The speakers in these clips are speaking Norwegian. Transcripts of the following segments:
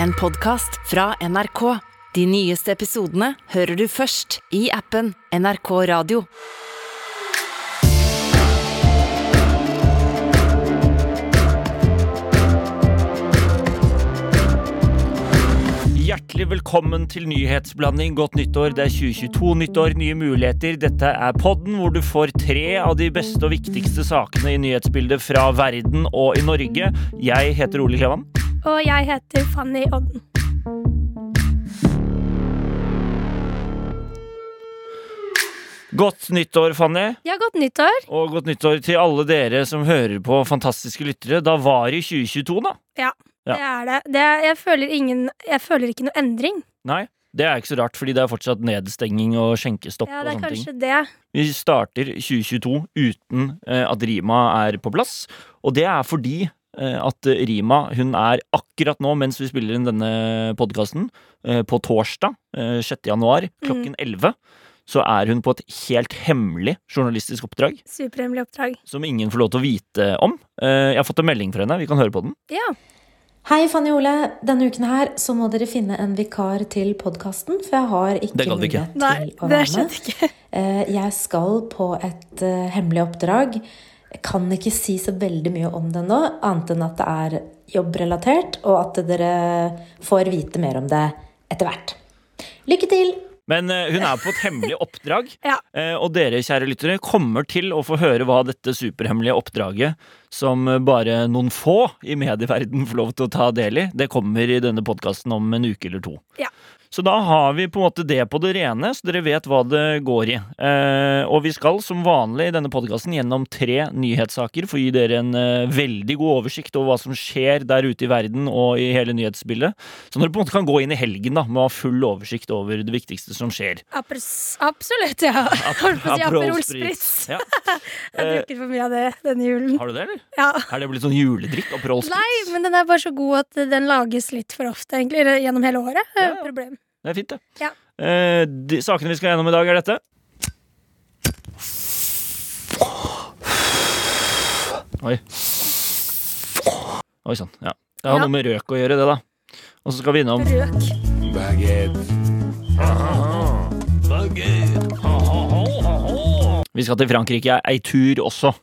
en podkast fra NRK. De nyeste episodene hører du først i appen NRK Radio. Hjertelig velkommen til nyhetsblanding. Godt nyttår. Det er 2022-nyttår, nye muligheter. Dette er podden hvor du får tre av de beste og viktigste sakene i nyhetsbildet fra verden og i Norge. Jeg heter Ole Klevan. Og jeg heter Fanny Odden. Godt nyttår, Fanny. Ja, godt nyttår. Og godt nyttår til alle dere som hører på fantastiske lyttere. Da var det 2022, da. Ja, Ja. det er det. det er, jeg, føler ingen, jeg føler ikke noe endring. Nei, det er ikke så rart, fordi det er fortsatt nedstenging og skjenkestopp Ja, det er kanskje ting. det. Vi starter 2022 uten eh, at Rima er på plass. Og det er fordi at Rima hun er akkurat nå, mens vi spiller inn denne podkasten, eh, på torsdag eh, 6. januar klokken 11, så er hun på et helt hemmelig journalistisk oppdrag Superhemmelig oppdrag. som ingen får lov til å vite om. Eh, jeg har fått en melding fra henne. Vi kan høre på den. Ja. Hei, Fanny Ole. Denne uken her så må dere finne en vikar til podkasten, for jeg har ikke Det gadd ikke. mulighet Nei, til å være med. Eh, Jeg skal på et eh, hemmelig oppdrag. Jeg kan ikke si så veldig mye om det nå, annet enn at det er jobbrelatert, og at dere får vite mer om det etter hvert. Lykke til! Men eh, hun er på et hemmelig oppdrag, Ja. eh, og dere, kjære lyttere, kommer til å få høre hva dette superhemmelige oppdraget, som bare noen få i medieverden får lov til å ta del i, det kommer i denne podkasten om en uke eller to. Ja. Så da har vi på en måte det på det rene, så dere vet hva det går i. Eh, og vi skal som vanlig i denne podkasten gjennom tre nyhetssaker for å gi dere en eh, veldig god oversikt over hva som skjer der ute i verden og i hele nyhetsbildet. Så dere på en måte kan gå inn i helgen da med å ha full oversikt over det viktigste som skjer. Apres, absolutt, ja. Holdt på å si Aperol Spritz. Ja. Jeg bruker for mye av det denne julen. Har du det, eller? Ja. Er det blitt sånn juledrikk? Aperol Spritz? Nei, men den er bare så god at den lages litt for ofte, egentlig. Gjennom hele året. Ja. problem. Det er fint, det. Ja. Eh, de sakene vi skal gjennom i dag, er dette. Oi. Oi sann. Ja. Det har Ja. noe med røk å gjøre, det, da. Og så skal vi innom Røk. Vi skal til Frankrike ei tur også.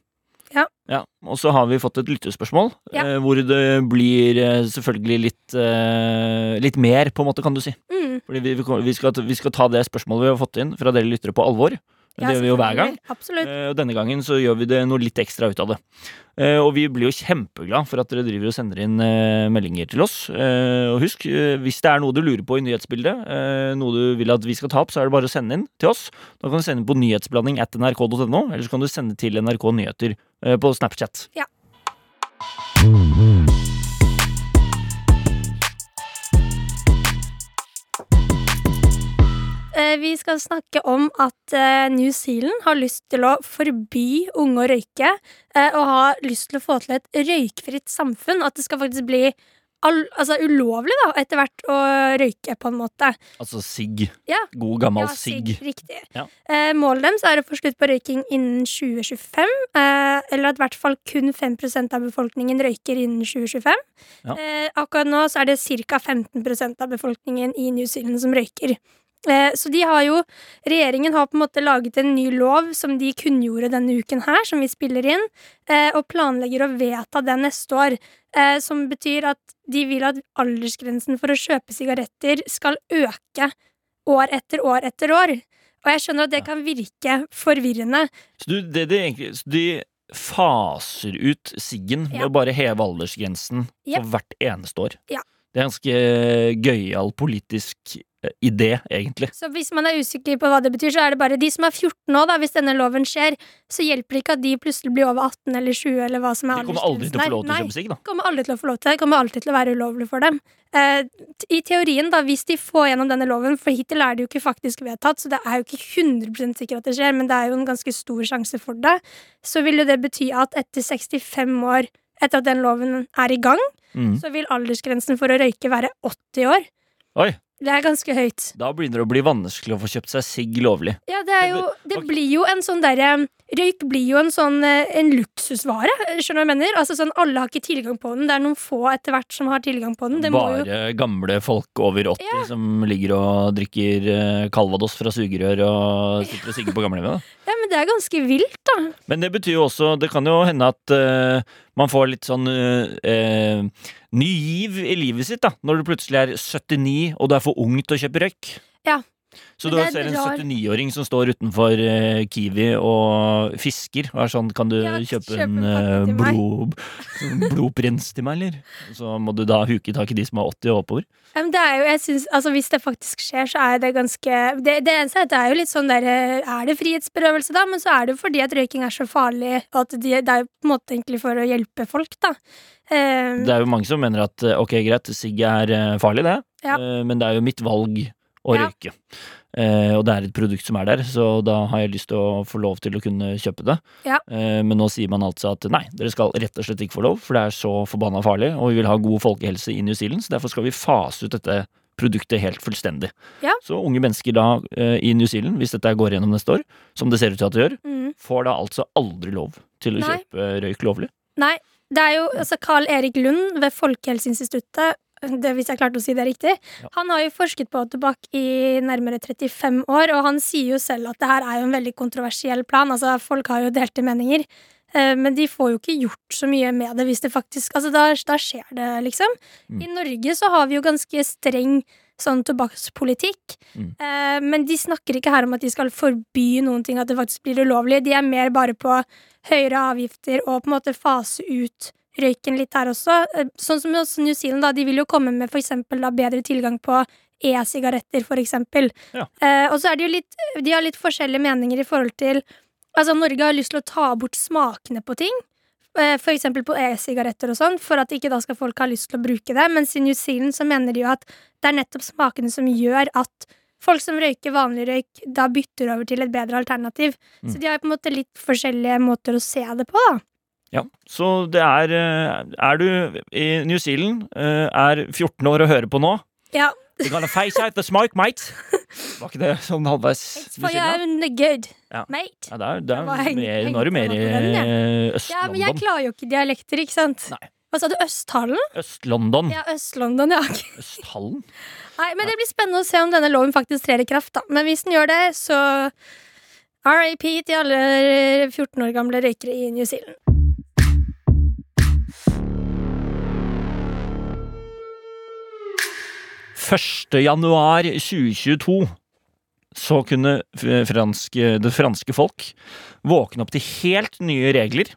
Ja. Og så har vi fått et lyttespørsmål, Ja. eh, hvor det blir eh, selvfølgelig litt, eh, litt mer, på en måte, kan du si. Mm. Fordi vi, vi, vi, skal, vi skal ta det spørsmålet vi har fått inn fra dere lyttere på alvor. Det gjør vi jo hver gang. Absolutt. Eh, Og denne gangen så gjør vi det noe litt ekstra ut av det. Eh, Og vi blir jo kjempeglad for at dere driver og sender inn eh, meldinger til oss. Og husk, hvis det er noe du lurer på i nyhetsbildet, noe du vil at vi skal ta opp, så er det bare å sende inn til oss. Da kan du sende inn på nyhetsblanding at nrk.no, eller så kan du sende til NRK Nyheter på Snapchat. Ja. Vi skal snakke om at eh, New Zealand har lyst til å forby unge å røyke, eh, og har lyst til å få til et røykfritt samfunn. At det skal faktisk bli all, altså ulovlig da, etter hvert å røyke, på en måte. Altså sigg. Ja. God gammel Ja, sigg. Riktig. Ja. Eh, målet deres er å få slutt på røyking innen 2025. Eh, eller at i hvert fall kun 5% av befolkningen røyker innen 2025. Ja. Eh, akkurat nå så er det ca. 15% av befolkningen i New Zealand som røyker. Eh, så de har jo Regjeringen har på en måte laget en ny lov som de kunngjorde denne uken her, som vi spiller inn, eh, og planlegger å vedta det neste år. Eh, som betyr at de vil at aldersgrensen for å kjøpe sigaretter skal øke år etter år etter år. Og jeg skjønner at det kan virke forvirrende. Så, du, det, de egentlig, så de faser ut siggen ved Ja. å bare heve aldersgrensen Yep. for hvert eneste år. Ja. Det er en ganske gøyal politisk eh, idé, egentlig. Så hvis man er usikker på hva det betyr, så er det bare de som er 14 nå, da, hvis denne loven skjer, så hjelper det ikke at de plutselig blir over 18 eller 20 eller hva som er De kommer aldri til å få lov til å kjøpe sigg, da. kommer aldri til å få lov til. Det kommer alltid til å være ulovlig for dem. Eh, I teorien, da, hvis de får gjennom denne loven, for hittil er det jo ikke faktisk vedtatt, så det er jo ikke 100% sikkert at det skjer, men det er jo en ganske stor sjanse for det, så vil jo det bety at etter 65 år etter at den loven er i gang, Mm. så vil aldersgrensen for å røyke være 80 år. Oi, Det er ganske høyt. da begynner det å bli vanskelig å få kjøpt seg sigg lovlig. Ja, det er jo Det blir jo en sånn derre røyk blir jo en sånn eh, en luksusvare. Skjønner du hva jeg mener? Altså sånn, Alle har ikke tilgang på den. Det er noen få etter hvert som har tilgang på den. Det må jo Bare gamle folk over 80 som ligger og drikker eh, Calvados fra sugerør og sitter og sigger på gamlehjemmet. Ja, men det er ganske vilt, da. Men det betyr jo også Det kan jo hende at uh, man får litt sånn uh, uh, ny giv i livet sitt, da. Når du plutselig er 79 og du er for ung til å kjøpe røyk. Ja. Så Men du er ser en rar- 79-åring som står utenfor uh, Kiwi og fisker. Og er sånn Kan du Ja, kjøpe kjøpe en en eh, til meg." blod, blodprins til meg, eller? Så må du da huke tak i de som er 80 og oppover. Ja, men det jo, synes, altså Hvis det faktisk skjer, så er det ganske Det, det eneste er at det er jo litt sånn der eh, Er det frihetsberøvelse, da? Men så er det jo fordi at røyking er så farlig, og at de, det er jo på en måte egentlig for å hjelpe folk, da. Um, Det er jo mange som mener at ok, greit, sigg er farlig, det. Ja. Men det er jo mitt valg å Ja. røyke. Eh, og det er et produkt som er der, så da har jeg lyst til å få lov til å kunne kjøpe det. Ja. Eh, men nå sier man altså at nei, dere skal rett og slett ikke få lov, for det er så forbanna farlig, og vi vil ha god folkehelse i New Zealand, så derfor skal vi fase ut dette produktet helt fullstendig. Ja. Så unge mennesker da eh, i New Zealand, hvis dette går gjennom neste år, som det ser ut til at det gjør, mm. får da altså aldri lov til å Nei. kjøpe røyk lovlig. Nei, det er jo altså Carl Erik Lund ved Folkehelseinstituttet det, hvis jeg klarte å si det riktig. Ja. Han har jo forsket på tobakk i nærmere 35 år, og han sier jo selv at det her er jo en veldig kontroversiell plan. Altså, folk har jo delte meninger. eh, Men de får jo ikke gjort så mye med det hvis det faktisk Altså, da, da skjer det, liksom. Mm. I Norge så har vi jo ganske streng sånn tobakkspolitikk. Mm. Eh, men de snakker ikke her om at de skal forby noen ting, at det faktisk blir ulovlig. De er mer bare på høyere avgifter og på en måte fase ut røyken litt her også. Eh, Sånn som også New Zealand, da. De vil jo komme med for eksempel da bedre tilgang på e-sigaretter, for eksempel. Ja. Eh, og så er det jo litt De har litt forskjellige meninger i forhold til Altså, Norge har lyst til å ta bort smakene på ting. eh, For eksempel på e-sigaretter og sånn, for at ikke da skal folk ha lyst til å bruke det. Mens i New Zealand så mener de jo at det er nettopp smakene som gjør at folk som røyker vanlig røyk, da bytter over til et bedre alternativ. Mm. Så de har på en måte litt forskjellige måter å se det på, da. Ja, så det er eh, Er du i New Zealand, eh, er 14 år og hører på nå Ja. You're gonna face out the smoke, mate. Var ikke det sånn halvveis It's own good, Ja. mate. Ja, det er, det er var heng- mer, nå er du mer i på den, eh, Ja, men jeg klarer jo ikke dialekter, ikke sant? Nei. Hva sa du? Østhallen? Øst-London. Ja, Øst-London, ja. Østhallen? Nei, men det blir spennende å se om denne loven faktisk trer i kraft, da. Men hvis den gjør det, så RAP til alle 14 år gamle røykere i New Zealand. Første januar 2022 så kunne f- franske, det franske folk våkne opp til helt nye regler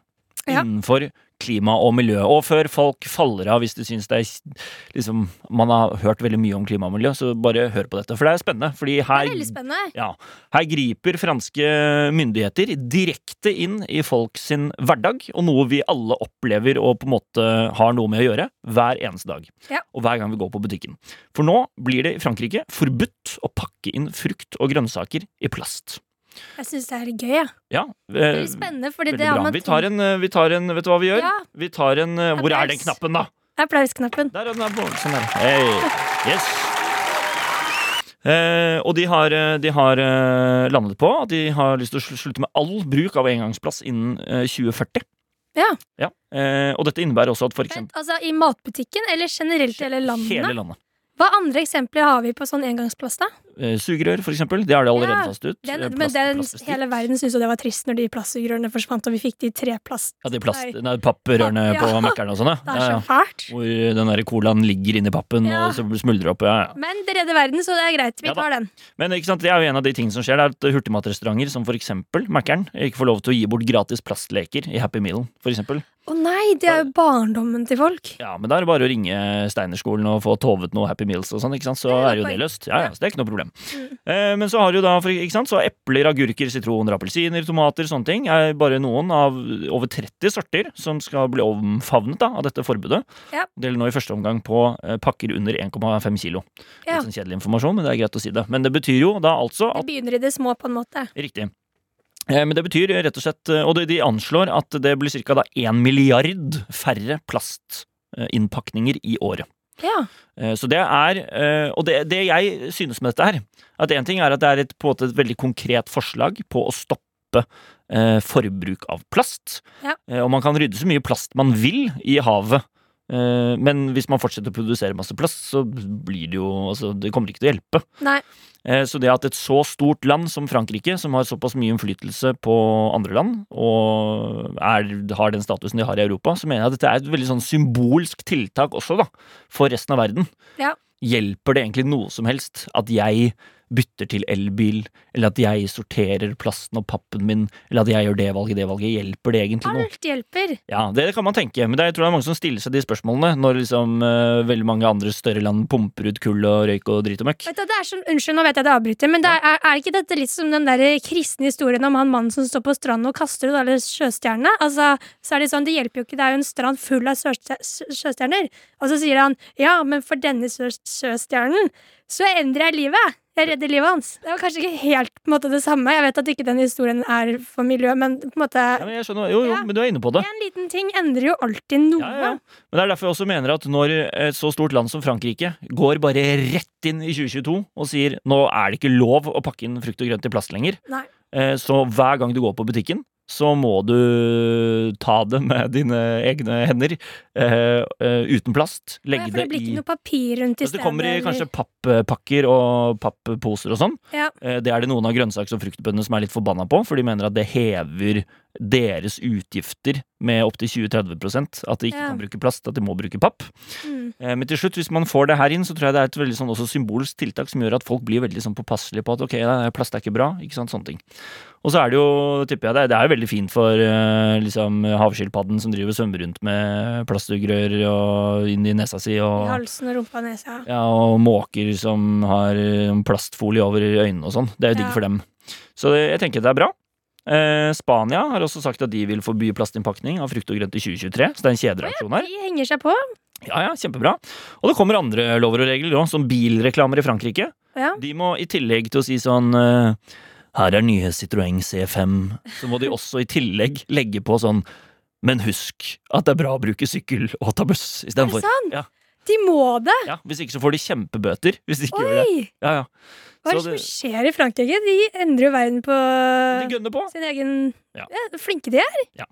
Ja. innenfor klima og miljø. Og før folk faller av hvis du syns det er liksom, Man har hørt veldig mye om klima og miljø, så bare hør på dette. For det er spennende. Fordi Det er spennende. Ja, her griper franske myndigheter direkte inn i folk sin hverdag, og noe vi alle opplever og på en måte har noe med å gjøre hver eneste dag. Ja. Og hver gang vi går på butikken. For nå blir det i Frankrike forbudt å pakke inn frukt og grønnsaker i plast. Jeg syns det er litt gøy, jeg. Ja, Det er eh, spennende, fordi det har man Vi tar en, eh, vi tar en Vet du hva vi gjør? Ja, Vi tar en Applaus. Hvor er den knappen, da? applausknappen. Der er den. der Sånn der. Hey. Yes. Eh, og de har, eh, de har eh, landet på at de har lyst til å slutte med all bruk av engangsplass innen eh, 2040. Ja. Eh, og dette innebærer også at for Vent, eksempel altså i matbutikken, eller generelt i hele landet? hele landet. Hva andre eksempler har vi på sånn engangsplast, da? Eh, sugerør, for eksempel. Det har de allerede Ja, tatt ut. Den, plast, men den, hele verden syntes jo det var trist når de plastsugerørene forsvant, og vi fikk de tre plast. Ja, de plast, Nei. papprørene Ja. på Mækkern og sånn, ja. Det er så fælt. Hvor den der colaen ligger inni pappen Ja. og så smuldrer opp. Ja, ja. Men det redder verden, så det er greit. Vi tar den. Men ikke sant, det er jo en av de tingene som skjer. Det er at hurtigmatrestauranter som for eksempel Mækkern ikke får lov til å gi bort gratis plastleker i Happy Meal, for eksempel. Å nei, det er jo barndommen til folk. Ja, men da er det bare å ringe Steinerskolen og få tovet noe Happy Meals og sånn, ikke sant. Så er jo det løst. Ja, ja, så det er ikke noe problem. Mm. Eh, men så har du da, for, ikke sant, så epler, agurker, sitroner, appelsiner, tomater, sånne ting er bare noen av over 30 sorter som skal bli omfavnet da, av dette forbudet. Ja. Det gjelder nå i første omgang på eh, pakker under 1,5 kilo. Ja. Litt sånn kjedelig informasjon, men det er greit å si det. Men det betyr jo da altså Det begynner i det små, på en måte. Riktig. Eh, Men det betyr rett og slett eh, Og de, anslår at det blir ca. 1 milliard færre plastinnpakninger i året. Ja. Eh, Så det er Og det, det jeg synes med dette her, at én ting er at det er et, på en måte et veldig konkret forslag på å stoppe forbruk av plast. Ja. Og man kan rydde så mye plast man vil i havet. Eh, men hvis man fortsetter å produsere masse plast, så blir det jo altså, Det kommer ikke til å hjelpe. Nei. Eh, Så det at et så stort land som Frankrike, som har såpass mye innflytelse på andre land, og er, har den statusen de har i Europa, så mener jeg at dette er et veldig sånn symbolsk tiltak også, da, for resten av verden. Ja. Hjelper det egentlig noe som helst at jeg bytter til elbil, eller at jeg sorterer plasten og pappen min, eller at jeg gjør det valget, det valget? Hjelper det egentlig noe? Alt hjelper. Ja, det kan man tenke, men det, er- jeg tror det er mange som stiller seg de spørsmålene når liksom uh, veldig mange andre større land pumper ut kull og røyk og drit og møkk. Vet du, det er sånn, unnskyld, nå vet jeg det avbryter, men det er, er, er ikke dette litt som den der kristne historien om han mannen som står på stranden og kaster ut alle sjøstjernene? Altså, så er det sånn, det hjelper jo ikke, det er jo en strand full av sjøstjerner. Og så sier han, ja, men for denne sjøstjernen, så endrer jeg livet. Jeg redder livet hans. Det var kanskje ikke helt på en måte det samme. Jeg vet at ikke den historien er for miljø, men på en måte Ja, men jeg skjønner, jo, jo, Ja. men du er inne på det. En liten ting endrer jo alltid noe. Ja, ja. Men det er derfor jeg også mener at når et så stort land som Frankrike går bare rett inn i 2022 og sier nå er det ikke lov å pakke inn frukt og grønt i plast lenger, Nei. eh, så hver gang du går på butikken, så må du ta det med dine egne hender Uh, uten plast. Ja, Legge for det blir ikke noe papir rundt i Altså, stedet. det kommer i kanskje pappakker og papposer og sånn. Ja. Uh, Det er det noen av grønnsaks- og fruktbøndene som er litt forbanna på, for de mener at det hever deres utgifter med opptil 20-30% At de ikke Ja. kan bruke plast, at de må bruke papp. Mm. Eh, Men til slutt, hvis man får det her inn, så tror jeg det er et veldig sånn også symbolsk tiltak som gjør at folk blir veldig sånn påpasselige på at ok, plast er ikke bra. ikke sant, sånne ting. Og så er det jo, tipper jeg, det er, det er veldig fint for eh, liksom havskilpadden som driver og svømmer rundt med plastugrør og inn i nesa si, I og halsen og rumpa og nesa. ja, og måker som har eh, plastfolie over øynene og sånn. Det er jo digg Ja. for dem. Så det, jeg tenker det er bra. Eh, Spania har også sagt at de vil forby plastinnpakning av frukt og grønt i 2023. Så det er en kjedereaksjon her. De henger seg på. Ja, ja, kjempebra. Og det kommer andre lover og regler òg, som bilreklamer i Frankrike. Ja. De må i tillegg til å si sånn eh, Her er nye Citroën C5. Så må de også i tillegg legge på sånn Men husk at det er bra å bruke sykkel og ta buss istedenfor. Ja. De må det! Ja, hvis ikke så får de kjempebøter. Hvis de ikke gjør det. Ja, ja. Hva er det som skjer i Frankrike? De endrer jo verden på De på. sin egen Ja. ja. Flinke de er. Ja.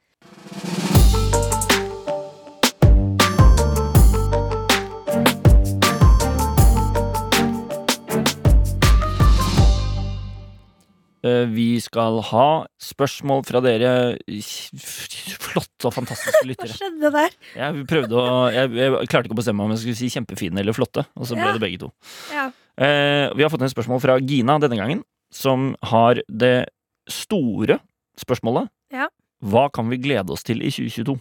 Vi skal ha spørsmål fra dere flotte og fantastiske lyttere. Hva skjedde der? Jeg prøvde å Jeg, jeg klarte ikke å bestemme om jeg skulle si kjempefine eller flotte, og så ble Ja. det begge to. Ja. Eh, vi har fått en spørsmål fra Gina denne gangen, som har det store spørsmålet. Ja. Hva kan vi glede oss til i 2022?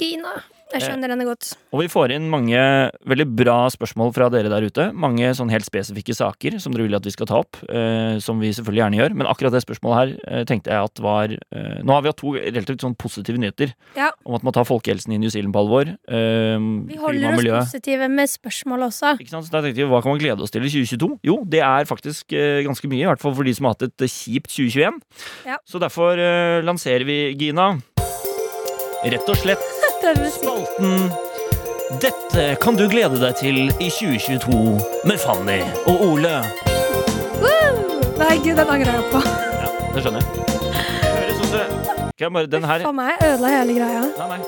Gina. Jeg skjønner henne godt. Og vi får inn mange veldig bra spørsmål fra dere der ute. Mange sånn helt spesifikke saker som dere vil at vi skal ta opp. Eh, som vi selvfølgelig gjerne gjør. Men akkurat det spørsmålet her eh, tenkte jeg at var eh, Nå har vi hatt to relativt sånn positive nyheter Ja. om at man tar folkehelsen i New Zealand på alvor. Eh, Vi holder oss positive med spørsmål også. Ikke sant? Så da tenkte vi, Hva kan man glede oss til i 2022? Jo, det er faktisk eh, ganske mye. I hvert fall for de som har hatt et eh, kjipt 2021. Ja. Så derfor eh, lanserer vi, Gina, rett og slett. Spalten Dette kan du glede deg til i 2022 med Fanny og Ole. Woo! Nei, gud, den angrer jeg på. Ja, det skjønner jeg. Høres også jeg bare, Den her For meg ødela hele greia. Nei, nei.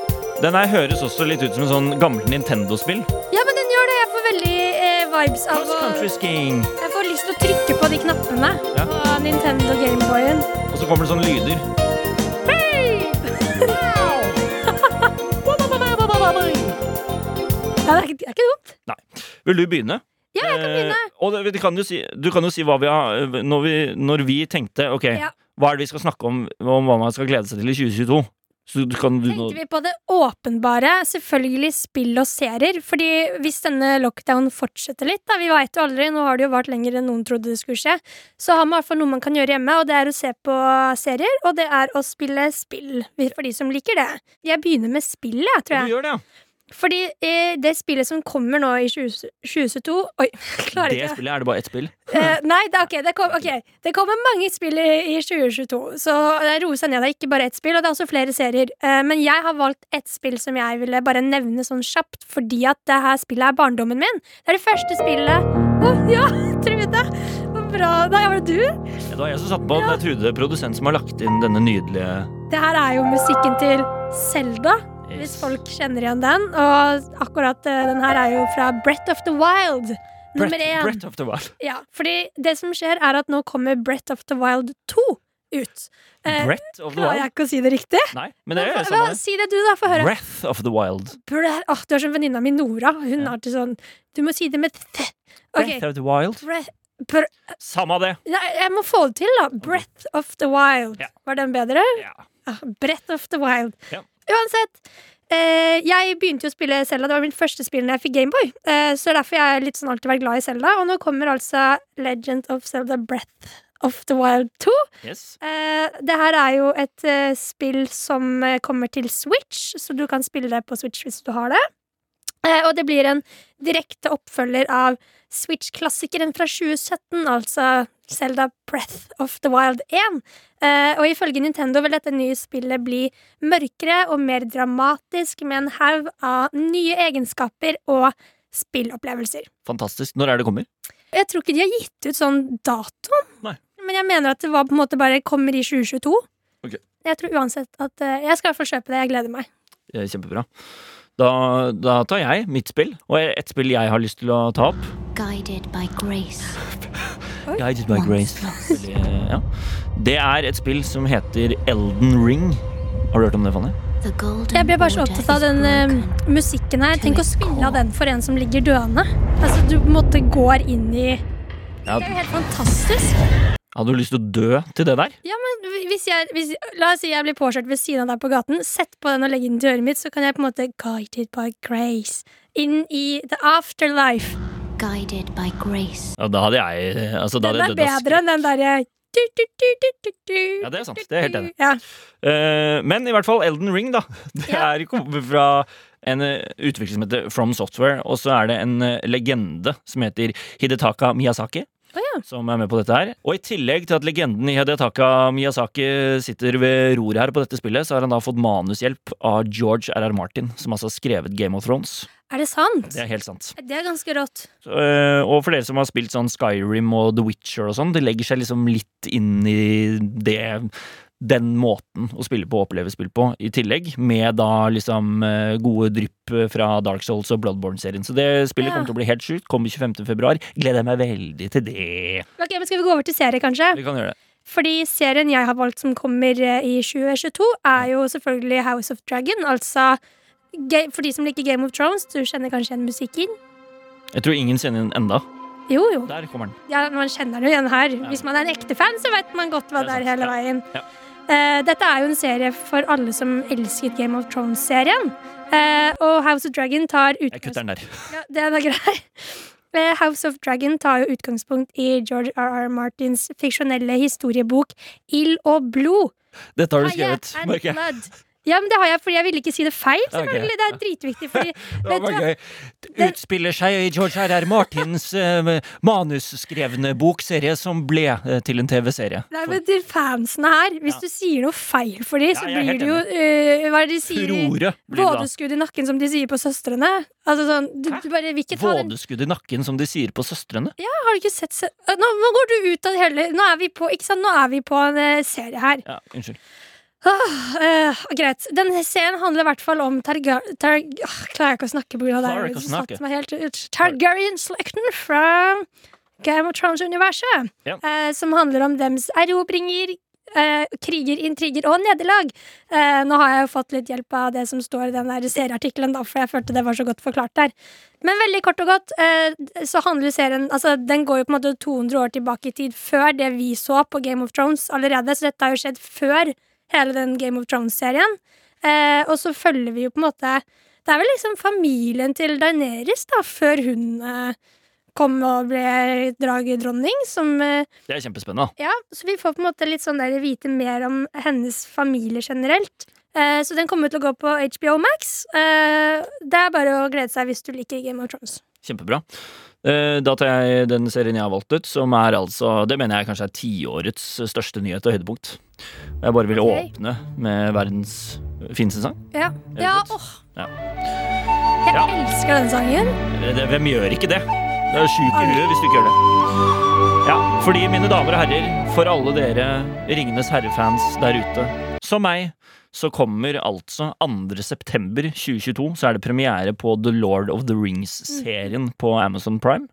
Den her høres også litt ut som en sånn gammel Nintendo-spill. Ja, men den gjør det. Jeg får veldig eh, vibes av å Jeg får lyst til å trykke på de knappene Ja. på Nintendo Gameboyen. Og så kommer det sånne lyder. Ja, det er ikke, det er ikke dumt. Vil du begynne? Ja, jeg kan begynne. Eh, og det, kan du, si, du kan jo si hva vi har Når vi, når vi tenkte Ok, Ja. hva er det vi skal snakke om Om hva man skal glede seg til i 2022? Så du kan du Tenkte vi på det åpenbare, selvfølgelig spill og serier. Fordi hvis denne lockdown fortsetter litt, da, vi veit jo aldri, nå har det jo vart lenger enn noen trodde det skulle skje, så har man i hvert fall noe man kan gjøre hjemme, og det er å se på serier, og det er å spille spill. For de som liker det. Jeg begynner med spill, jeg, tror jeg. Du gjør det, ja. Fordi eh, det spillet som kommer nå i 20, 2022 Oi, jeg klarer Det ikke. spillet er det bare ett spill. Eh, nei, det, okay, det, kom, ok, det kommer mange spill i, i 2022, så det roer seg ned. Det er ikke bare ett spill, og det er også flere serier. Eh, men jeg har valgt ett spill som jeg ville bare nevne sånn kjapt, fordi at det her spillet er barndommen min. Det er det første spillet Å, ja, Trude! Bra. Da var det du. Det var jeg som satte på den. Jeg trodde produsent som har lagt inn denne nydelige Det her er jo musikken til Selda, hvis folk kjenner igjen den. Og akkurat eh, den her er jo fra Brett of the Wild. Nummer Brett, én. Brett of the Wild. Ja, fordi det som skjer, er at nå kommer Brett of the Wild 2 ut. Eh, Brett of the Wild? jeg ikke å si det riktig? Nei, men det er jo samme hva- Si det du, da. Få høre. Breath of the Wild. Bre- oh, du er som venninna mi Nora. Hun Ja. til sånn Du må si det med th. Okay. Breath of the Wild. Breath Br Samme det. Nei, jeg må få det til, da. Breath of the Wild. Ja. Var den bedre? Ja. Ah, Breath of the Wild. Ja. Uansett. Eh, jeg begynte jo å spille Zelda. Det var mitt første spill når jeg fikk Gameboy. Eh, så derfor jeg litt sånn alltid vært glad i Zelda. Og nå kommer altså Legend of Zelda Breath of the Wild 2. Yes. Eh, det her er jo et eh, spill som eh, kommer til Switch, så du kan spille det på Switch hvis du har det. Eh, og det blir en direkte oppfølger av Switch-klassikeren fra 2017, altså Zelda Breath of the Wild 1. Eh, og ifølge Nintendo vil dette nye spillet bli mørkere og mer dramatisk, med en haug av nye egenskaper og spillopplevelser. Fantastisk. Når er det kommer? Jeg tror ikke de har gitt ut sånn dato. Nei. Men jeg mener at det var på en måte bare kommer i 2022. Ok. Jeg tror uansett at eh, Jeg skal i hvert fall kjøpe det. Jeg gleder meg. Kjempebra. Da, da tar jeg mitt spill, og et spill jeg har lyst til å ta opp. Guided by grace. Guided by Grace. Ja. Det er et spill som heter Elden Ring. Har du hørt om det, Fanny? Jeg ble bare så opptatt av den uh, musikken her. Tenk å spille av den for en som ligger døende. Altså, du på en måte går inn i Det er jo helt fantastisk. Hadde du lyst til å dø til det der? Ja, men hvis jeg, hvis, La oss si jeg blir påkjørt ved siden av deg på gaten. Sett på den og legg den til øret mitt, så kan jeg på en måte guided by grace inn i the afterlife. Guided by grace. Ja, da hadde jeg altså, da Den hadde er bedre enn den derre du, du, du, du, du, du. Ja, det er sant. Det er helt enig. Ja. Uh, men i hvert fall Elden Ring, da. Det Ja. er kommer fra en eh, utvikler som heter From Software, og så er det en eh, legende som heter Hidetaka Miyazaki. Å ja. Som er med på dette her. Og i tillegg til at legenden i Hedetaka Miyazaki sitter ved roret her på dette spillet, så har han da fått manushjelp av George R.R. Martin, som altså har skrevet Game of Thrones. Er det sant? Det er helt sant. Det er ganske rått. Så, øh, og for dere som har spilt sånn Skyrim og The Witcher og sånn, det legger seg liksom litt inn i det den måten å spille på og oppleve spill på, i tillegg, med da liksom øh, gode drypp fra Dark Souls og Bloodborne-serien. Så det spillet Ja. kommer til å bli helt sjukt. Kommer 25. februar. Gleder jeg meg veldig til det. Ok, men Skal vi gå over til serie, kanskje? Vi kan gjøre det. Fordi serien jeg har valgt som kommer eh, i 2022, er jo selvfølgelig House of Dragon. Altså For de som liker Game of Thrones, du kjenner kanskje igjen musikken? Jeg tror ingen kjenner den enda. Jo, jo. Der kommer den. Ja, man kjenner den igjen her. Hvis man er en ekte fan, så vet man godt hva Det det er er hele ja. veien. Ja. Eh, dette er jo en serie for alle som elsket Game of Thrones-serien. Eh, og House of Dragon tar Jeg kutter den der. Ja, den er grei. Eh, House of Dragon tar jo utgangspunkt i George R.R. Martins fiksjonelle historiebok Ild og blod. Dette har du skrevet, merker jeg. Ja, men det har jeg fordi jeg ville ikke si det feil. selvfølgelig. Okay. Det er dritviktig. Fordi, Det var gøy. Det utspiller seg i George R.R. Martins uh, manusskrevne bokserie som ble uh, til en TV-serie. Nei, men til fansene her, hvis Ja. du sier noe feil for dem, så er blir det jo uh, Hva er det de sier? Vådeskudd i nakken, som de sier på Søstrene. Altså sånn, du, du bare vil ikke ta den Vådeskudd i nakken, som de sier på Søstrene. Ja, Har du ikke sett se nå, nå går du ut av det hele Nå er vi på, ikke sant? Nå er vi på en eh, serie her. Ja, unnskyld. Eh, greit. Den serien handler i hvert fall om Targar... Tar Åh, klarer jeg ikke å snakke av det? Targaryen-slekten fra Game of Thrones-universet. Yeah. eh, som handler om dems erobringer, eh, kriger, intriger og nederlag. Eh, nå har jeg jo fått litt hjelp av det som står i den der serieartikkelen, da, for jeg følte det var så godt forklart der. Men veldig kort og godt, eh, så handler serien Altså, den går jo på en måte 200 år tilbake i tid, før det vi så på Game of Thrones allerede, så dette har jo skjedd før hele den Game of Thrones-serien. Eh, og så følger vi jo på en måte Det er vel liksom familien til Daenerys, da, før hun eh, kom og ble dragedronning, som eh, Det er kjempespennende. Ja, så vi får på en måte litt sånn der vite mer om hennes familie generelt. Eh, så den kommer til å gå på HBO Max. Eh, det er bare å glede seg hvis du liker Game of Thrones. Kjempebra. Eh, Da tar jeg den serien jeg har valgt ut, som er altså Det mener jeg kanskje er tiårets største nyhet og høydepunkt. Jeg bare vil okay. åpne med verdens fineste sang. Ja, ja åh. Ja. Jeg Ja. elsker denne sangen. Eh, hvem gjør ikke det? Det er sjuk i huet hvis du ikke gjør det. Ja, Fordi, mine damer og herrer, for alle dere Ringenes herre-fans der ute, som meg, så kommer altså 2. september 2022 så er det premiere på The Lord of the Rings-serien på Amazon Prime.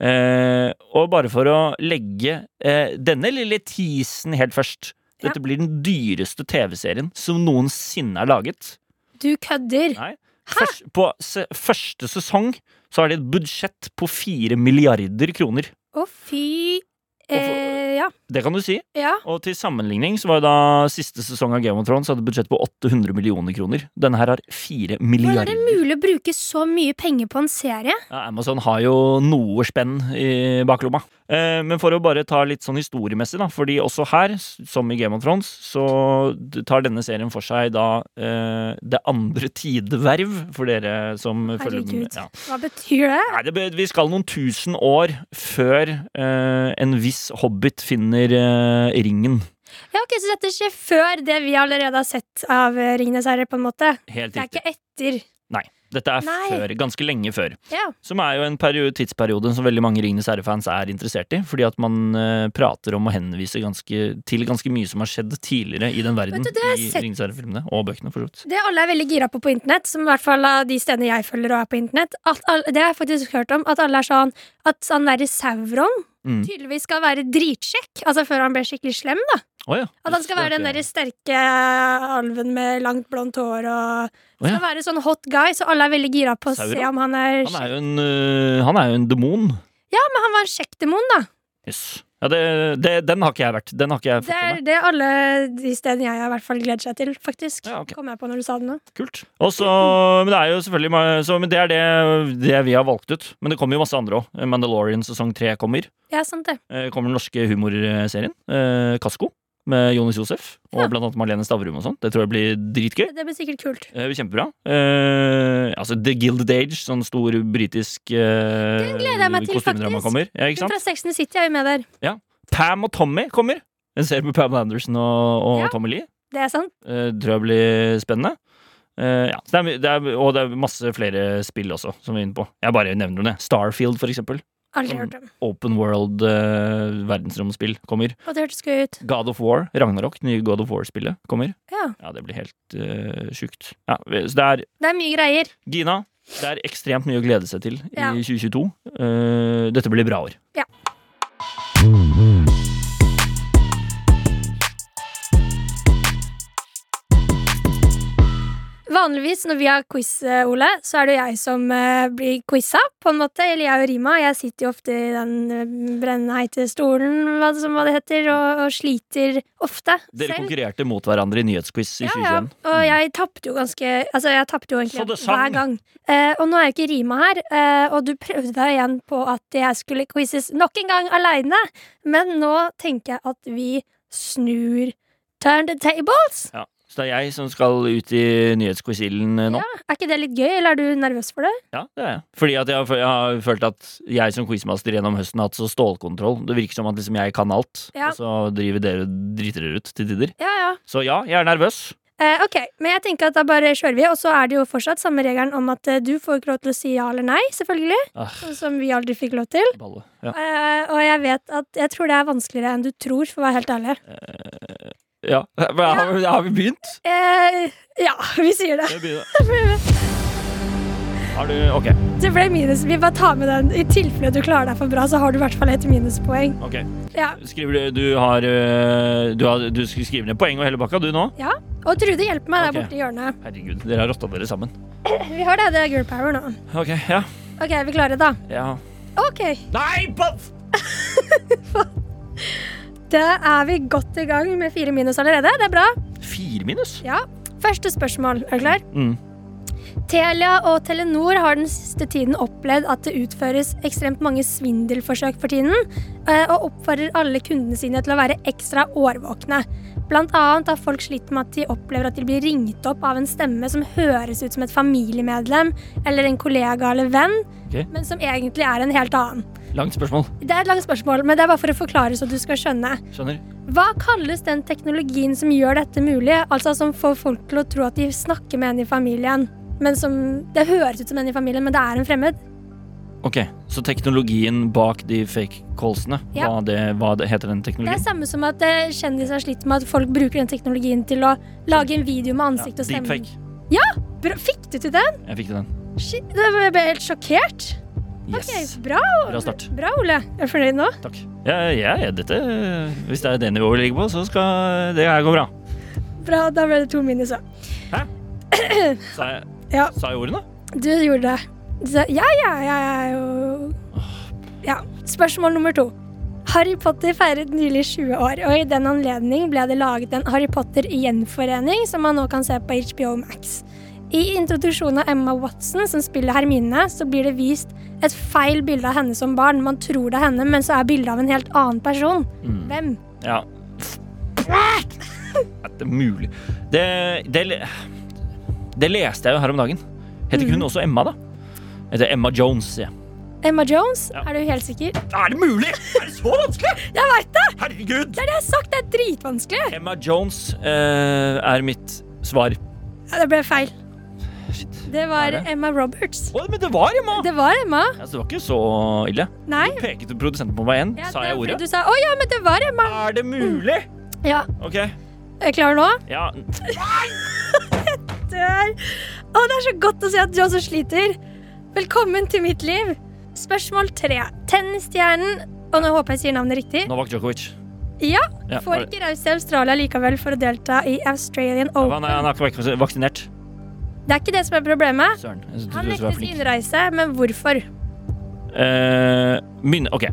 Eh, og bare for å legge eh, denne lille teasen helt først Ja. Dette blir den dyreste TV-serien som noensinne er laget. Du kødder. Nei. Først, på se, første sesong så har de et budsjett på fire milliarder kroner. Å, fy eh, Ja. Det kan du si. Ja. Og til sammenligning så var jo da siste sesong av Game of Thrones hadde budsjett på 800 millioner kroner. Denne her har 4 milliarder. Hvordan er det mulig å bruke så mye penger på en serie? Ja, Amazon har jo noe spenn i baklomma. Eh, men for å bare ta litt sånn historiemessig, da, fordi også her, som i Game of Thrones, så tar denne serien for seg da eh, det andre tideverv, for dere som følger med. Ja. Hva betyr det? Nei, det, vi skal noen tusen år før eh, en viss hobbit finner eh, ringen. Ja, ok, Så dette skjer før det vi allerede har sett av eh, Ringenes herre, på en måte? Helt Det er riktig. ikke etter. Dette er Nei. før, ganske lenge før. Ja. Som er jo en periode, tidsperiode som veldig mange Ringenes herre-fans er interessert i. Fordi at man uh, prater om å henvise ganske, til ganske mye som har skjedd tidligere i den verden. Du, I. Ringenes herre-filmene og bøkene, for så vidt. Det alle er veldig gira på på internett, som i hvert fall av de stedene jeg følger og er på internett, alle, det har jeg faktisk hørt om, at alle er sånn at han derre Sauron Mm. tydeligvis skal være dritsjekk, altså før han ble skikkelig slem, da. Å ja. At han skal være den der sterke alven med langt blondt hår og oh, ja. Skal være sånn hot guy, så alle er veldig gira på å se om han er Han er jo en, uh, en demon. Ja, men han var en kjekk demon, da. Yes. Ja, det, det, den har ikke jeg vært. Den har ikke jeg Det er det alle de stedene jeg i hvert fall gleder seg til, faktisk. Ja, okay. Kom jeg på når du sa det nå. Kult. Også, men det er jo selvfølgelig så, Men det er det, det vi har valgt ut. Men det kommer jo masse andre òg. Mandalorian sesong tre kommer. Ja, sant det. Eh, kommer den norske humorserien. Eh, Kasko. Med Jonis Josef og Ja. blant annet Marlene Stavrum og sånn. Det tror jeg blir dritgøy. Det blir sikkert kult. Det blir kjempebra. Eh, altså The Gilded Age, sånn stor britisk eh, Den gleder jeg meg til, faktisk. kommer. Ja, ikke sant? fra Sex and City er jo med der. Pam og Tommy kommer. En serie med Pam Anderson og, og Ja. Tommy Lee. Det er sant. Eh, tror jeg blir spennende. Uh, ja, det er, det er, og det er masse flere spill også, som vi er inne på. Jeg bare nevner det. Starfield, for eksempel. Aldri hørt om. Open world uh, verdensromspill kommer. Og det hørtes gøy ut. God of War, Ragnarok, nye God of War-spillet, kommer. Ja. Ja, det blir helt uh, sjukt. Ja, så det er Det er mye greier. Gina, det er ekstremt mye å glede seg til Ja. i 2022. Uh, dette blir bra år. Ja. Vanligvis når vi har quiz, eh, Ole, så er det jo jeg som eh, blir quiza, på en måte. Eller jeg og Rima. Jeg sitter jo ofte i den eh, brennheite stolen, hva det, som hva det heter, og, og sliter ofte Dere selv. konkurrerte mot hverandre i nyhetsquiz i Ja, ja. 2021. Og jeg tapte jo ganske Altså, jeg tapte jo egentlig hver gang. Eh, og nå er jo ikke Rima her, eh, og du prøvde deg igjen på at jeg skulle quizes nok en gang aleine, men nå tenker jeg at vi snur turn the tables. Ja. Så det er jeg som skal ut i nyhetsquiz-ilden eh, nå. Ja, er ikke det litt gøy, eller er du nervøs for det? Ja, det er jeg. Fordi at jeg, har- jeg har følt at jeg som quizmaster gjennom høsten har hatt så stålkontroll. Det virker som at liksom jeg kan alt, Ja. og så driver dere driter dere ut til tider. Ja, ja. Så ja, jeg er nervøs. Eh, ok, men jeg tenker at da bare kjører vi, og så er det jo fortsatt samme regelen om at eh, du får ikke lov til å si ja eller nei, selvfølgelig. Ah. Som vi aldri fikk lov til. Balle. Ja. Eh, og jeg vet at jeg tror det er vanskeligere enn du tror, for å være helt ærlig. Ja. men Har, vi- har vi begynt? Eh, ja, vi sier det. Har du Ok. Det ble minus. Vi bare tar med den. I tilfelle du klarer deg for bra, så har du i hvert fall et minuspoeng. ok Ja. Skriver du Du har øh, Du, har, du skriver ned poeng og hele bakka, du nå? ja. Og Trude hjelper meg der borte i hjørnet. Herregud, dere har rotta dere sammen. Vi har det. Det er girl power nå. Ok, ja. Ok, er vi klare, da? ja. Ok, Nei! Puff! da er vi godt i gang med fire minus allerede. Det er bra. Fire minus? Ja. Første spørsmål. Er du klar? Mm. Telia og Telenor har den siste tiden opplevd at det utføres ekstremt mange svindelforsøk for tiden, eh, og oppfordrer alle kundene sine til å være ekstra årvåkne. Blant annet har folk slitt med at de opplever at de blir ringt opp av en stemme som høres ut som et familiemedlem eller en kollega eller venn, okay. men som egentlig er en helt annen. Langt spørsmål. Det er et langt spørsmål, men det er bare for å forklare så du skal skjønne. Skjønner. Hva kalles den teknologien som gjør dette mulig? Altså som får folk til å tro at de snakker med en i familien, men som Det høres ut som en i familien, men det er en fremmed? Ok, Så teknologien bak de fake callsene, Ja. hva, det, hva det heter den teknologien? Det er samme som at eh, kjendiser har slitt med at folk bruker den teknologien til å lage en video med ansikt og stemme. Deepfake. Ja! fikk du til den? Jeg fikk til den. Shit, jeg ble helt sjokkert. Yes. Ok, bra, Bra start. bra, Ole. Er du fornøyd nå? Takk. Ja, ja, dette Hvis det er det nivået vi ligger på, så skal det her gå bra. Bra, da ble det to minus. da. Sa jeg, Ja. sa jeg ordene? Du gjorde det. Du sa ja, ja, ja, ja, jo Ja. Spørsmål nummer to. Harry Potter feiret nylig 20 år, og i den anledning ble det laget en Harry Potter-gjenforening som man nå kan se på HBO Max. I introduksjonen av Emma Watson, som spiller Hermine, så blir det vist et feil bilde av henne som barn. Man tror det er henne, men så er bildet av en helt annen person. Mm. Hvem? Ja. Er det mulig? Det, det, det leste jeg jo her om dagen. Heter ikke hun også Emma, da? Heter Emma Jones, jeg. Emma Jones? Ja. Er du helt sikker? Er det mulig?! Er det så vanskelig?! Jeg veit det! Herregud! Det er det jeg har sagt! Det er dritvanskelig! Emma Jones uh, er mitt svar. Ja, det ble feil. Shit. Det var det? Emma Roberts. Å, men det var Emma! Det var Emma. Altså, det var ikke så ille. Nei. Du peket produsenten på meg igjen. Ja, Sa jeg ordet? Du sa 'Å ja, men det var Emma'. Er det mulig? Ja, OK. Er du klar nå? Ja. Det Dør. Å, det er så godt å se at du også sliter. Velkommen til mitt liv. Spørsmål tre. Tennisstjernen Og nå håper jeg sier navnet riktig. Novak Djokovic. Ja, Ja, Får ikke reist til Australia likevel for å delta i Australian Ja, Open. Han er, han er ikke vaksinert. Det er ikke det som er problemet. Søren. Han nektes innreise, men hvorfor? Eh, min, ok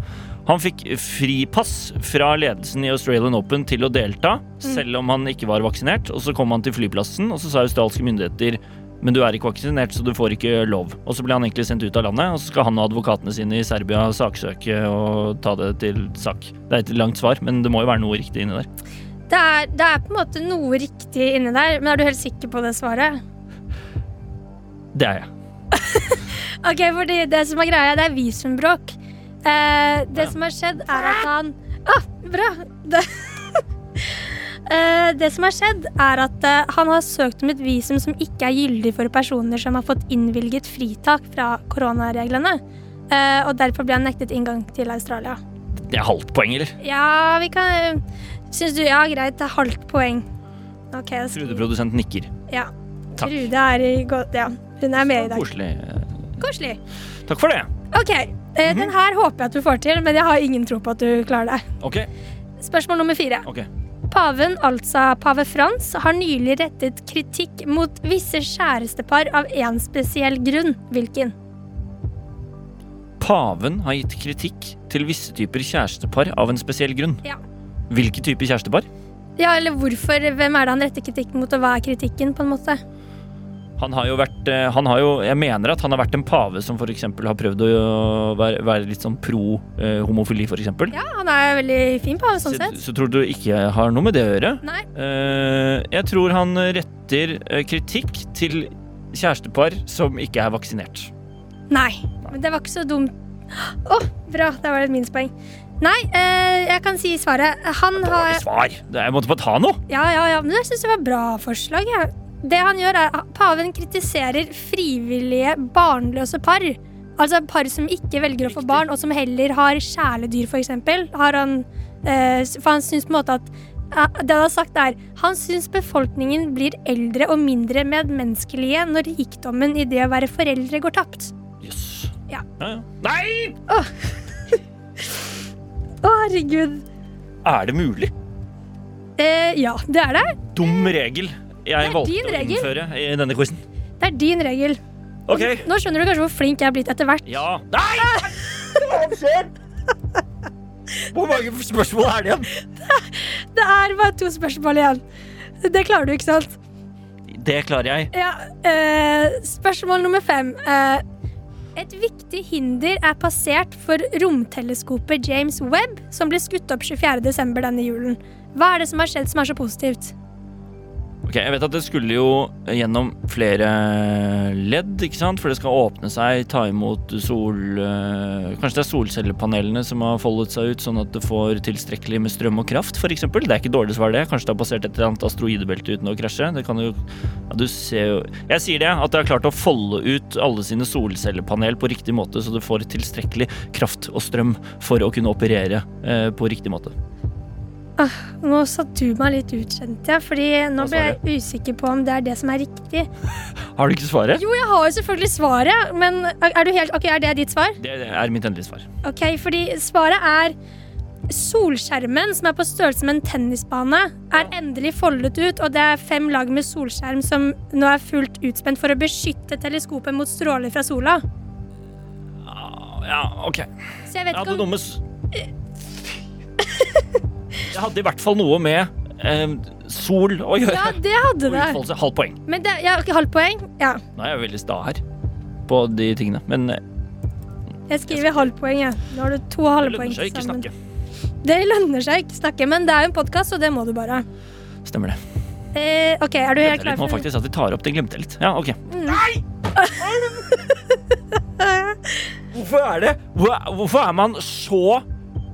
Han fikk fripass fra ledelsen i Australian Open til å delta, selv om han ikke var vaksinert. Og så kom han til flyplassen, og så sa australske myndigheter men du er ikke vaksinert, så du får ikke lov. Og så ble han egentlig sendt ut av landet, og så skal han og advokatene sine i Serbia saksøke og ta det til sak. Det er et langt svar, men det må jo være noe riktig inni der. Det er, det er på en måte noe riktig inni der, men er du helt sikker på det svaret? Det er jeg. Ok, fordi det som er greia, det er visumbråk. Eh, det Ja. som har skjedd, er at han Å, bra! Det, eh, det som har skjedd, er at eh, han har søkt om et visum som ikke er gyldig for personer som har fått innvilget fritak fra koronareglene. Eh, og derfor ble han nektet inngang til Australia. Det er halvt poeng, eller? Ja, vi kan Syns du Ja, greit, det er halvt poeng. Ok, da skriver- Trude-produsent nikker. Ja. Takk. Trude er i godt Ja, hun er med i dag. Koselig. Koselig. Takk for det. Ok, eh, den her håper jeg at du får til, men jeg har ingen tro på at du klarer det. OK. Spørsmål nummer fire. Okay. Paven, altså pave Frans, har nylig rettet kritikk mot visse kjærestepar av én spesiell grunn. Hvilken? Paven har gitt kritikk til visse typer kjærestepar av en spesiell grunn. Ja. Hvilke typer kjærestepar? Ja, eller hvorfor? Hvem er det han retter kritikk mot, og hva er kritikken, på en måte? Han har jo vært eh, han har jo, Jeg mener at han har vært en pave som f.eks. har prøvd å være, være litt sånn pro eh, homofili, f.eks. Ja, han er en veldig fin pave, sånn sett. så tror du ikke har noe med det å gjøre? Nei. Eh, jeg tror han retter eh, kritikk til kjærestepar som ikke er vaksinert. Nei, men det var ikke så dumt. Å, bra. Det var et minuspoeng. Nei, eh, jeg kan si svaret. Han har Dårlig svar! Jeg måtte bare ta noe! Ja, ja, ja, men jeg syns det var bra forslag. Ja. Det han gjør, er Paven kritiserer frivillige barnløse par. Altså par som ikke velger å få barn, og som heller har kjæledyr, f.eks. Har han eh, For han syns på en måte at Det han har sagt, er Han syns befolkningen blir eldre og mindre medmenneskelige når rikdommen i det å være foreldre går tapt. Jøss. Ja. Ja, ja. Nei! Å, herregud. Er det mulig? Eh, ja, det er det. Dum regel jeg er valgte å regel. innføre i denne quizen. Det er din regel. OK. Nå skjønner du kanskje hvor flink jeg er blitt etter hvert. Ja. Nei! Hva skjer? Hvor mange spørsmål er det igjen? Det er bare to spørsmål igjen. Det klarer du, ikke sant? Det klarer jeg. Ja, eh, spørsmål nummer fem. Eh, et viktig hinder er passert for romteleskopet James Webb, som ble skutt opp 24.12. denne julen. Hva er det som har skjedd som er så positivt? Ok, Jeg vet at det skulle jo gjennom flere ledd, ikke sant? For det skal åpne seg, ta imot sol øh, Kanskje det er solcellepanelene som har foldet seg ut, sånn at det får tilstrekkelig med strøm og kraft, f.eks. Det er ikke dårlig svar, det. Kanskje det har passert et eller annet asteroidebelte uten å krasje. Det kan jo Ja, du ser jo Jeg sier det, at det har klart å folde ut alle sine solcellepanel på riktig måte, så det får tilstrekkelig kraft og strøm for å kunne operere eh, på riktig måte. Nå satt du meg litt ut, kjente jeg, fordi nå ble jeg usikker på om det er det som er riktig. Har du ikke svaret? Jo, jeg har jo selvfølgelig svaret, men er du helt okay, er det ditt svar? Det er mitt endelige svar. Ok, fordi svaret er Solskjermen, som er på størrelse med en tennisbane, er endelig foldet ut, og det er fem lag med solskjerm som nå er fullt utspent for å beskytte teleskopet mot stråler fra sola. Ja, ok. Så jeg vet ikke om Jeg hadde i hvert fall noe med eh, sol å gjøre. Ja, det hadde Og det. utfoldelse. Halvt poeng. Men det, ja, ok, halvt poeng? Ja. Nå er jeg veldig sta her på de tingene. Men eh, Jeg skriver halvt poeng, jeg. Nå har du to det halve poeng lønner seg ikke sammen. snakke. Det lønner seg ikke snakke, men det er jo en podkast, så det må du bare. Stemmer det. Eh, ok, er du helt Glemte klar litt nå for faktisk at vi tar opp. Det glemte jeg litt. Ja, ok. Hvorfor er det hvor- Hvorfor er man så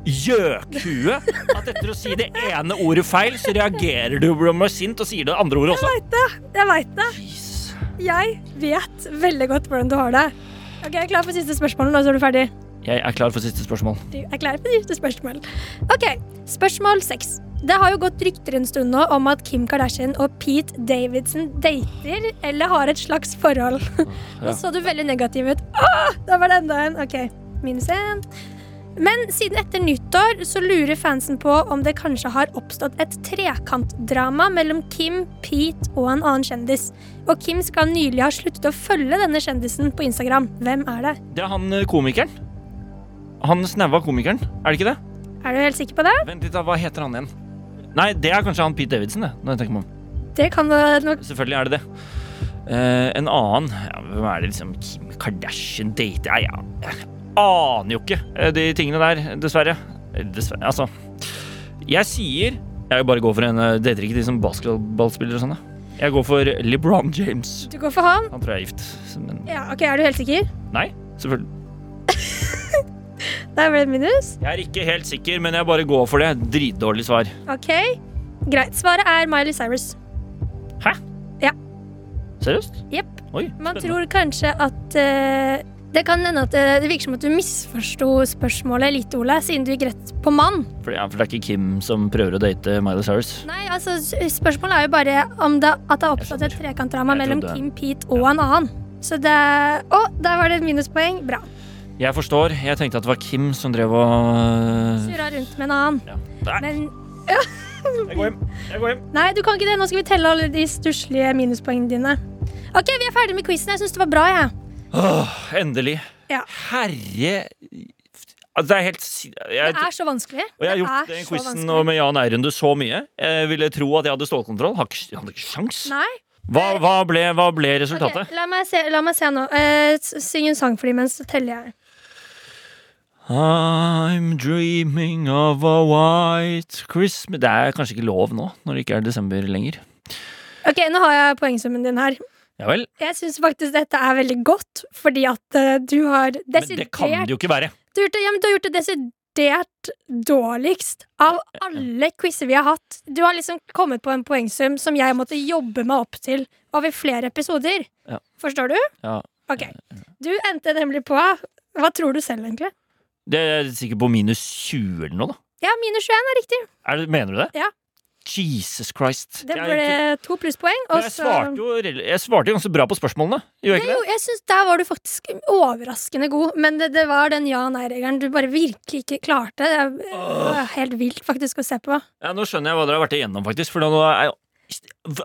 gjøkhue at etter å si det ene ordet feil, så reagerer du og blir sint og sier det andre ordet også? Jeg veit det. Jesus. Jeg vet veldig godt hvordan du har det. Ok, Jeg er klar for siste spørsmål, nå så er du ferdig. Jeg er klar for siste spørsmål. Du er klar for siste spørsmål. Ok, spørsmål seks. Det har jo gått rykter en stund nå om at Kim Kardashian og Pete Davidson dater eller har et slags forhold. Nå så du veldig negativ ut. Åh, da var det enda en. Ok, minus én. Men siden etter nyttår så lurer fansen på om det kanskje har oppstått et trekantdrama mellom Kim, Pete og en annen kjendis. Og Kim skal nylig ha sluttet å følge denne kjendisen på Instagram. Hvem er det? Det er han eh, komikeren. Han snaua komikeren, er det ikke det? Er du helt sikker på det? Vent litt, da, hva heter han igjen? Nei, det er kanskje han Pete Davidson, det. Når jeg tenker meg om. Det kan det nok Selvfølgelig er det det. Uh, en annen ja, Hvem er det liksom Kim Kardashian dater Ja, ja. Aner jo ikke eh, de tingene der, dessverre. Eh, Dessverre, altså. Jeg sier Jeg bare går for en eh, Dater ikke de som basketballspillere og sånn. Jeg går for LeBron James. Du går for han? Han tror jeg er gift. Men Ja, ok, Er du helt sikker? nei, selvfølgelig. Der ble det minus. Jeg er ikke helt sikker, men jeg bare går for det. Dritdårlig svar. Ok, Greit. Svaret er Miley Cyrus. Hæ? Ja. Seriøst? Jepp. Man tror kanskje at eh, Det kan hende at eh, det virker som at du misforsto spørsmålet litt, Ole, siden du gikk rett på mann. For, ja, for det er ikke Kim som prøver å date Miley Cyrus. Nei, altså, spørsmålet er jo bare om det, at det har oppstått et trekantdrama mellom Kim, Pete og en annen. Så det Å, der var det et minuspoeng. Bra. Jeg forstår. Jeg tenkte at det var Kim som drev og Surra rundt med en annen. ja. Nei, Men jeg går hjem. Jeg går hjem. nei, du kan ikke det. Nå skal vi telle alle de stusslige minuspoengene dine. Ok, vi er ferdig med quizen. Jeg syns det var bra, jeg. Åh, endelig. Ja. Herre Altså, Det er helt jeg, Det er så vanskelig. Og jeg har gjort den quizen med Jan Eirunde så mye. Jeg ville tro at jeg hadde stålkontroll. Jeg hadde ikke sjans. Nei. Hva, hva, ble, hva ble resultatet? Okay, la, meg se, la meg se nå. Eh, syng en sang for dem mens så teller jeg. I'm dreaming of a white Christmas Det er kanskje ikke lov nå, når det ikke er desember lenger. Ok, Nå har jeg poengsummen din her. Ja vel. Jeg syns faktisk dette er veldig godt, fordi at eh, du har Men det kan det jo ikke være. du, har gjort det, ja, men du har gjort det desidert dårligst av alle quizer vi har hatt. Du har liksom kommet på en poengsum som jeg måtte jobbe meg opp til over flere episoder. Ja. Forstår du? Ja. Ok. Du endte nemlig på Hva tror du selv, egentlig? Det er sikkert på minus 20 eller noe, da. Ja, minus 21 er riktig. Er det, mener du det? Ja. Jesus Christ. Det ble to plusspoeng. Og jeg svarte jo jeg svarte jo ganske bra på spørsmålene. Gjorde jeg Jo, ikke det? jeg synes Der var du faktisk overraskende god, men det, det var den ja-nei-regelen du bare virkelig ikke klarte. Det er, det er helt vilt faktisk å se på. Ja, Nå skjønner jeg hva dere har vært igjennom, faktisk. For nå er jeg jo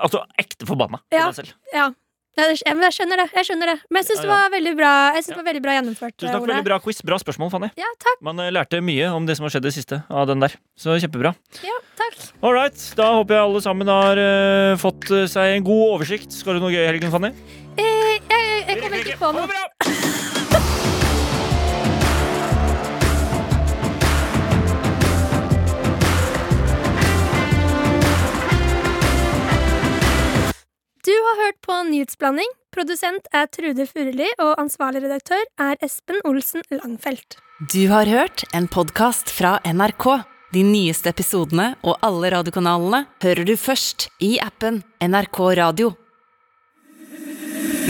altså, ekte forbanna på Ja. meg selv. Ja, ja det, ja, men jeg skjønner det. Jeg skjønner det Men jeg syns Ja, det var veldig bra Jeg synes det var veldig bra gjennomført. Tusen takk, for veldig bra quiz. Bra spørsmål, Fanny. Ja, takk. Man eh, lærte mye om det som har skjedd i det siste av den der. Så kjempebra. Ja, takk. All right, Da håper jeg alle sammen har uh, fått uh, seg en god oversikt. Skal du noe gøy i helgen, Fanny? Eh, jeg, jeg kommer ikke på noe. Ha det hørt på Nyhetsblanding Produsent er Trude Furuli, og ansvarlig redaktør er Espen Olsen Langfelt. Du har hørt en podkast fra NRK. De nyeste episodene og alle radiokanalene hører du først i appen NRK Radio.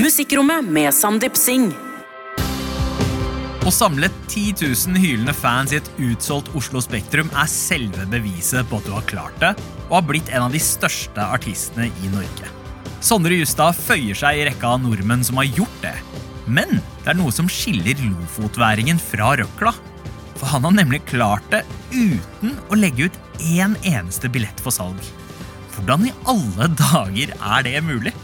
Musikkrommet med Sandeep Singh. Å samle 10 000 hylende fans i et utsolgt Oslo Spektrum er selve beviset på at du har klart det, og har blitt en av de største artistene i Norge. Sondre Justad føyer seg i rekka av nordmenn som har gjort det. Men det er noe som skiller lofotværingen fra røkla. For han har nemlig klart det uten å legge ut én eneste billett for salg. Hvordan i alle dager er det mulig?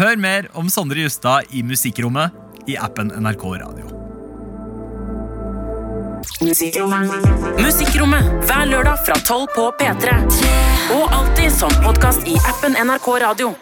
Hør mer om Sondre Justad i Musikkrommet i appen NRK Radio. Musikkrommet hver lørdag fra 12 på P3. Og alltid som podkast i appen NRK Radio.